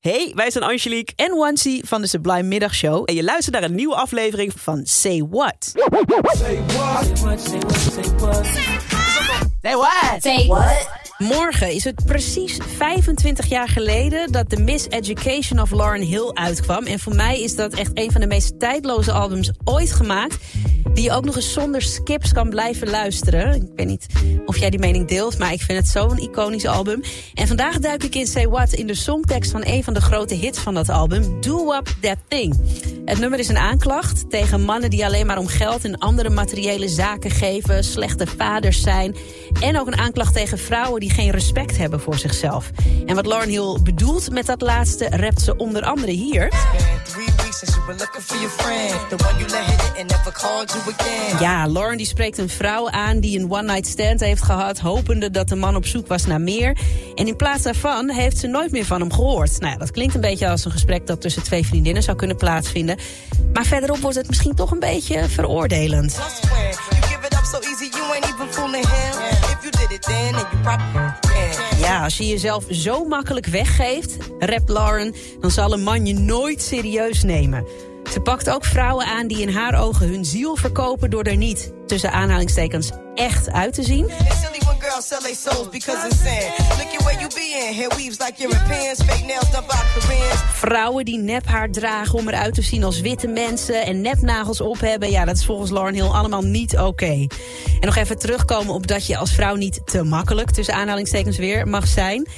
Hey, wij zijn Angelique en Wansi van de Sublime Middagshow. en je luistert naar een nieuwe aflevering Van Say What. Say what? Say what? Morgen is het precies 25 jaar geleden dat The Miss Education of Lauren Hill uitkwam. En voor mij is dat echt een van de meest tijdloze albums ooit gemaakt. Die je ook nog eens zonder skips kan blijven luisteren. Ik weet niet of jij die mening deelt, maar ik vind het zo'n iconisch album. En vandaag duik ik in Say What in de songtekst van een van de grote hits van dat album. Do Up That Thing. Het nummer is een aanklacht tegen mannen die alleen maar om geld en andere materiële zaken geven. Slechte vaders zijn. En ook een aanklacht tegen vrouwen die geen respect hebben voor zichzelf. En wat Lauren Hill bedoelt met dat laatste rapt ze onder andere hier. Three weeks since you were looking for your friend. The one you let hit it and never called you again. Ja, Lauren die spreekt een vrouw aan die een one-night stand heeft gehad... hopende dat de man op zoek was naar meer. En in plaats daarvan heeft ze nooit meer van hem gehoord. Nou ja, dat klinkt een beetje als een gesprek dat tussen twee vriendinnen zou kunnen plaatsvinden. Maar verderop wordt het misschien toch een beetje veroordelend. I swear, you give it up so easy, you ain't even fooling him. If you did it then, and you probably yeah. Ja, als je jezelf zo makkelijk weggeeft, rapt Lauren... dan zal een man je nooit serieus nemen. Ze pakt ook vrouwen aan die in haar ogen hun ziel verkopen... door er niet, tussen aanhalingstekens, echt uit te zien. Souls because it's. Look at where you be in. Hair weaves like. Fake nails by. Vrouwen die nephaar dragen om eruit te zien als witte mensen... en nepnagels op hebben, ja, dat is volgens Lauren Hill allemaal niet oké. En nog even terugkomen op dat je als vrouw niet te makkelijk... tussen aanhalingstekens weer mag zijn...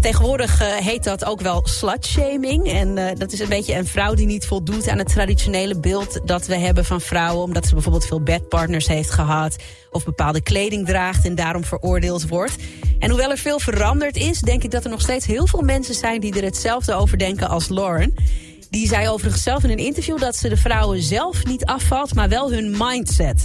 Tegenwoordig eh, heet dat ook wel slutshaming. En eh, dat is een beetje een vrouw die niet voldoet aan het traditionele beeld dat we hebben van vrouwen. Omdat ze bijvoorbeeld veel bedpartners heeft gehad. Of bepaalde kleding draagt en daarom veroordeeld En hoewel er veel veranderd is, denk ik dat er nog steeds heel veel mensen zijn die er hetzelfde over denken als Lauren. Die zei overigens zelf in een interview dat ze de vrouwen zelf niet afvalt, maar wel hun mindset.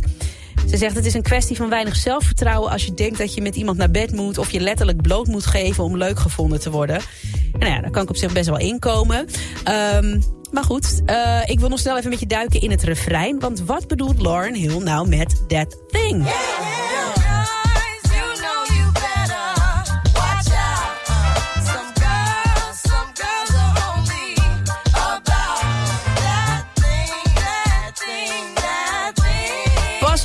Ze zegt het is een kwestie van weinig zelfvertrouwen als je denkt dat je met iemand naar bed moet of je letterlijk bloot moet geven om leuk gevonden te worden. En nou ja, daar kan ik op zich best wel inkomen. Ehm, maar goed, eh, ik wil nog snel even met je duiken in het refrein. Want wat bedoelt Lauren Hill nou met that thing?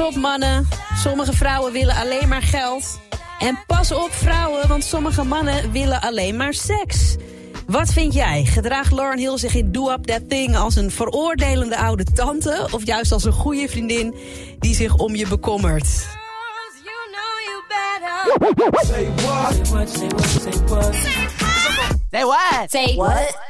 Pas op mannen, sommige vrouwen willen alleen maar geld. En pas op vrouwen, want sommige mannen willen alleen maar seks. Wat vind jij? Gedraagt Lauren Hill zich in Do Up That Thing als een veroordelende oude tante... of juist als een goede vriendin die zich om je bekommert? Say what? Say what?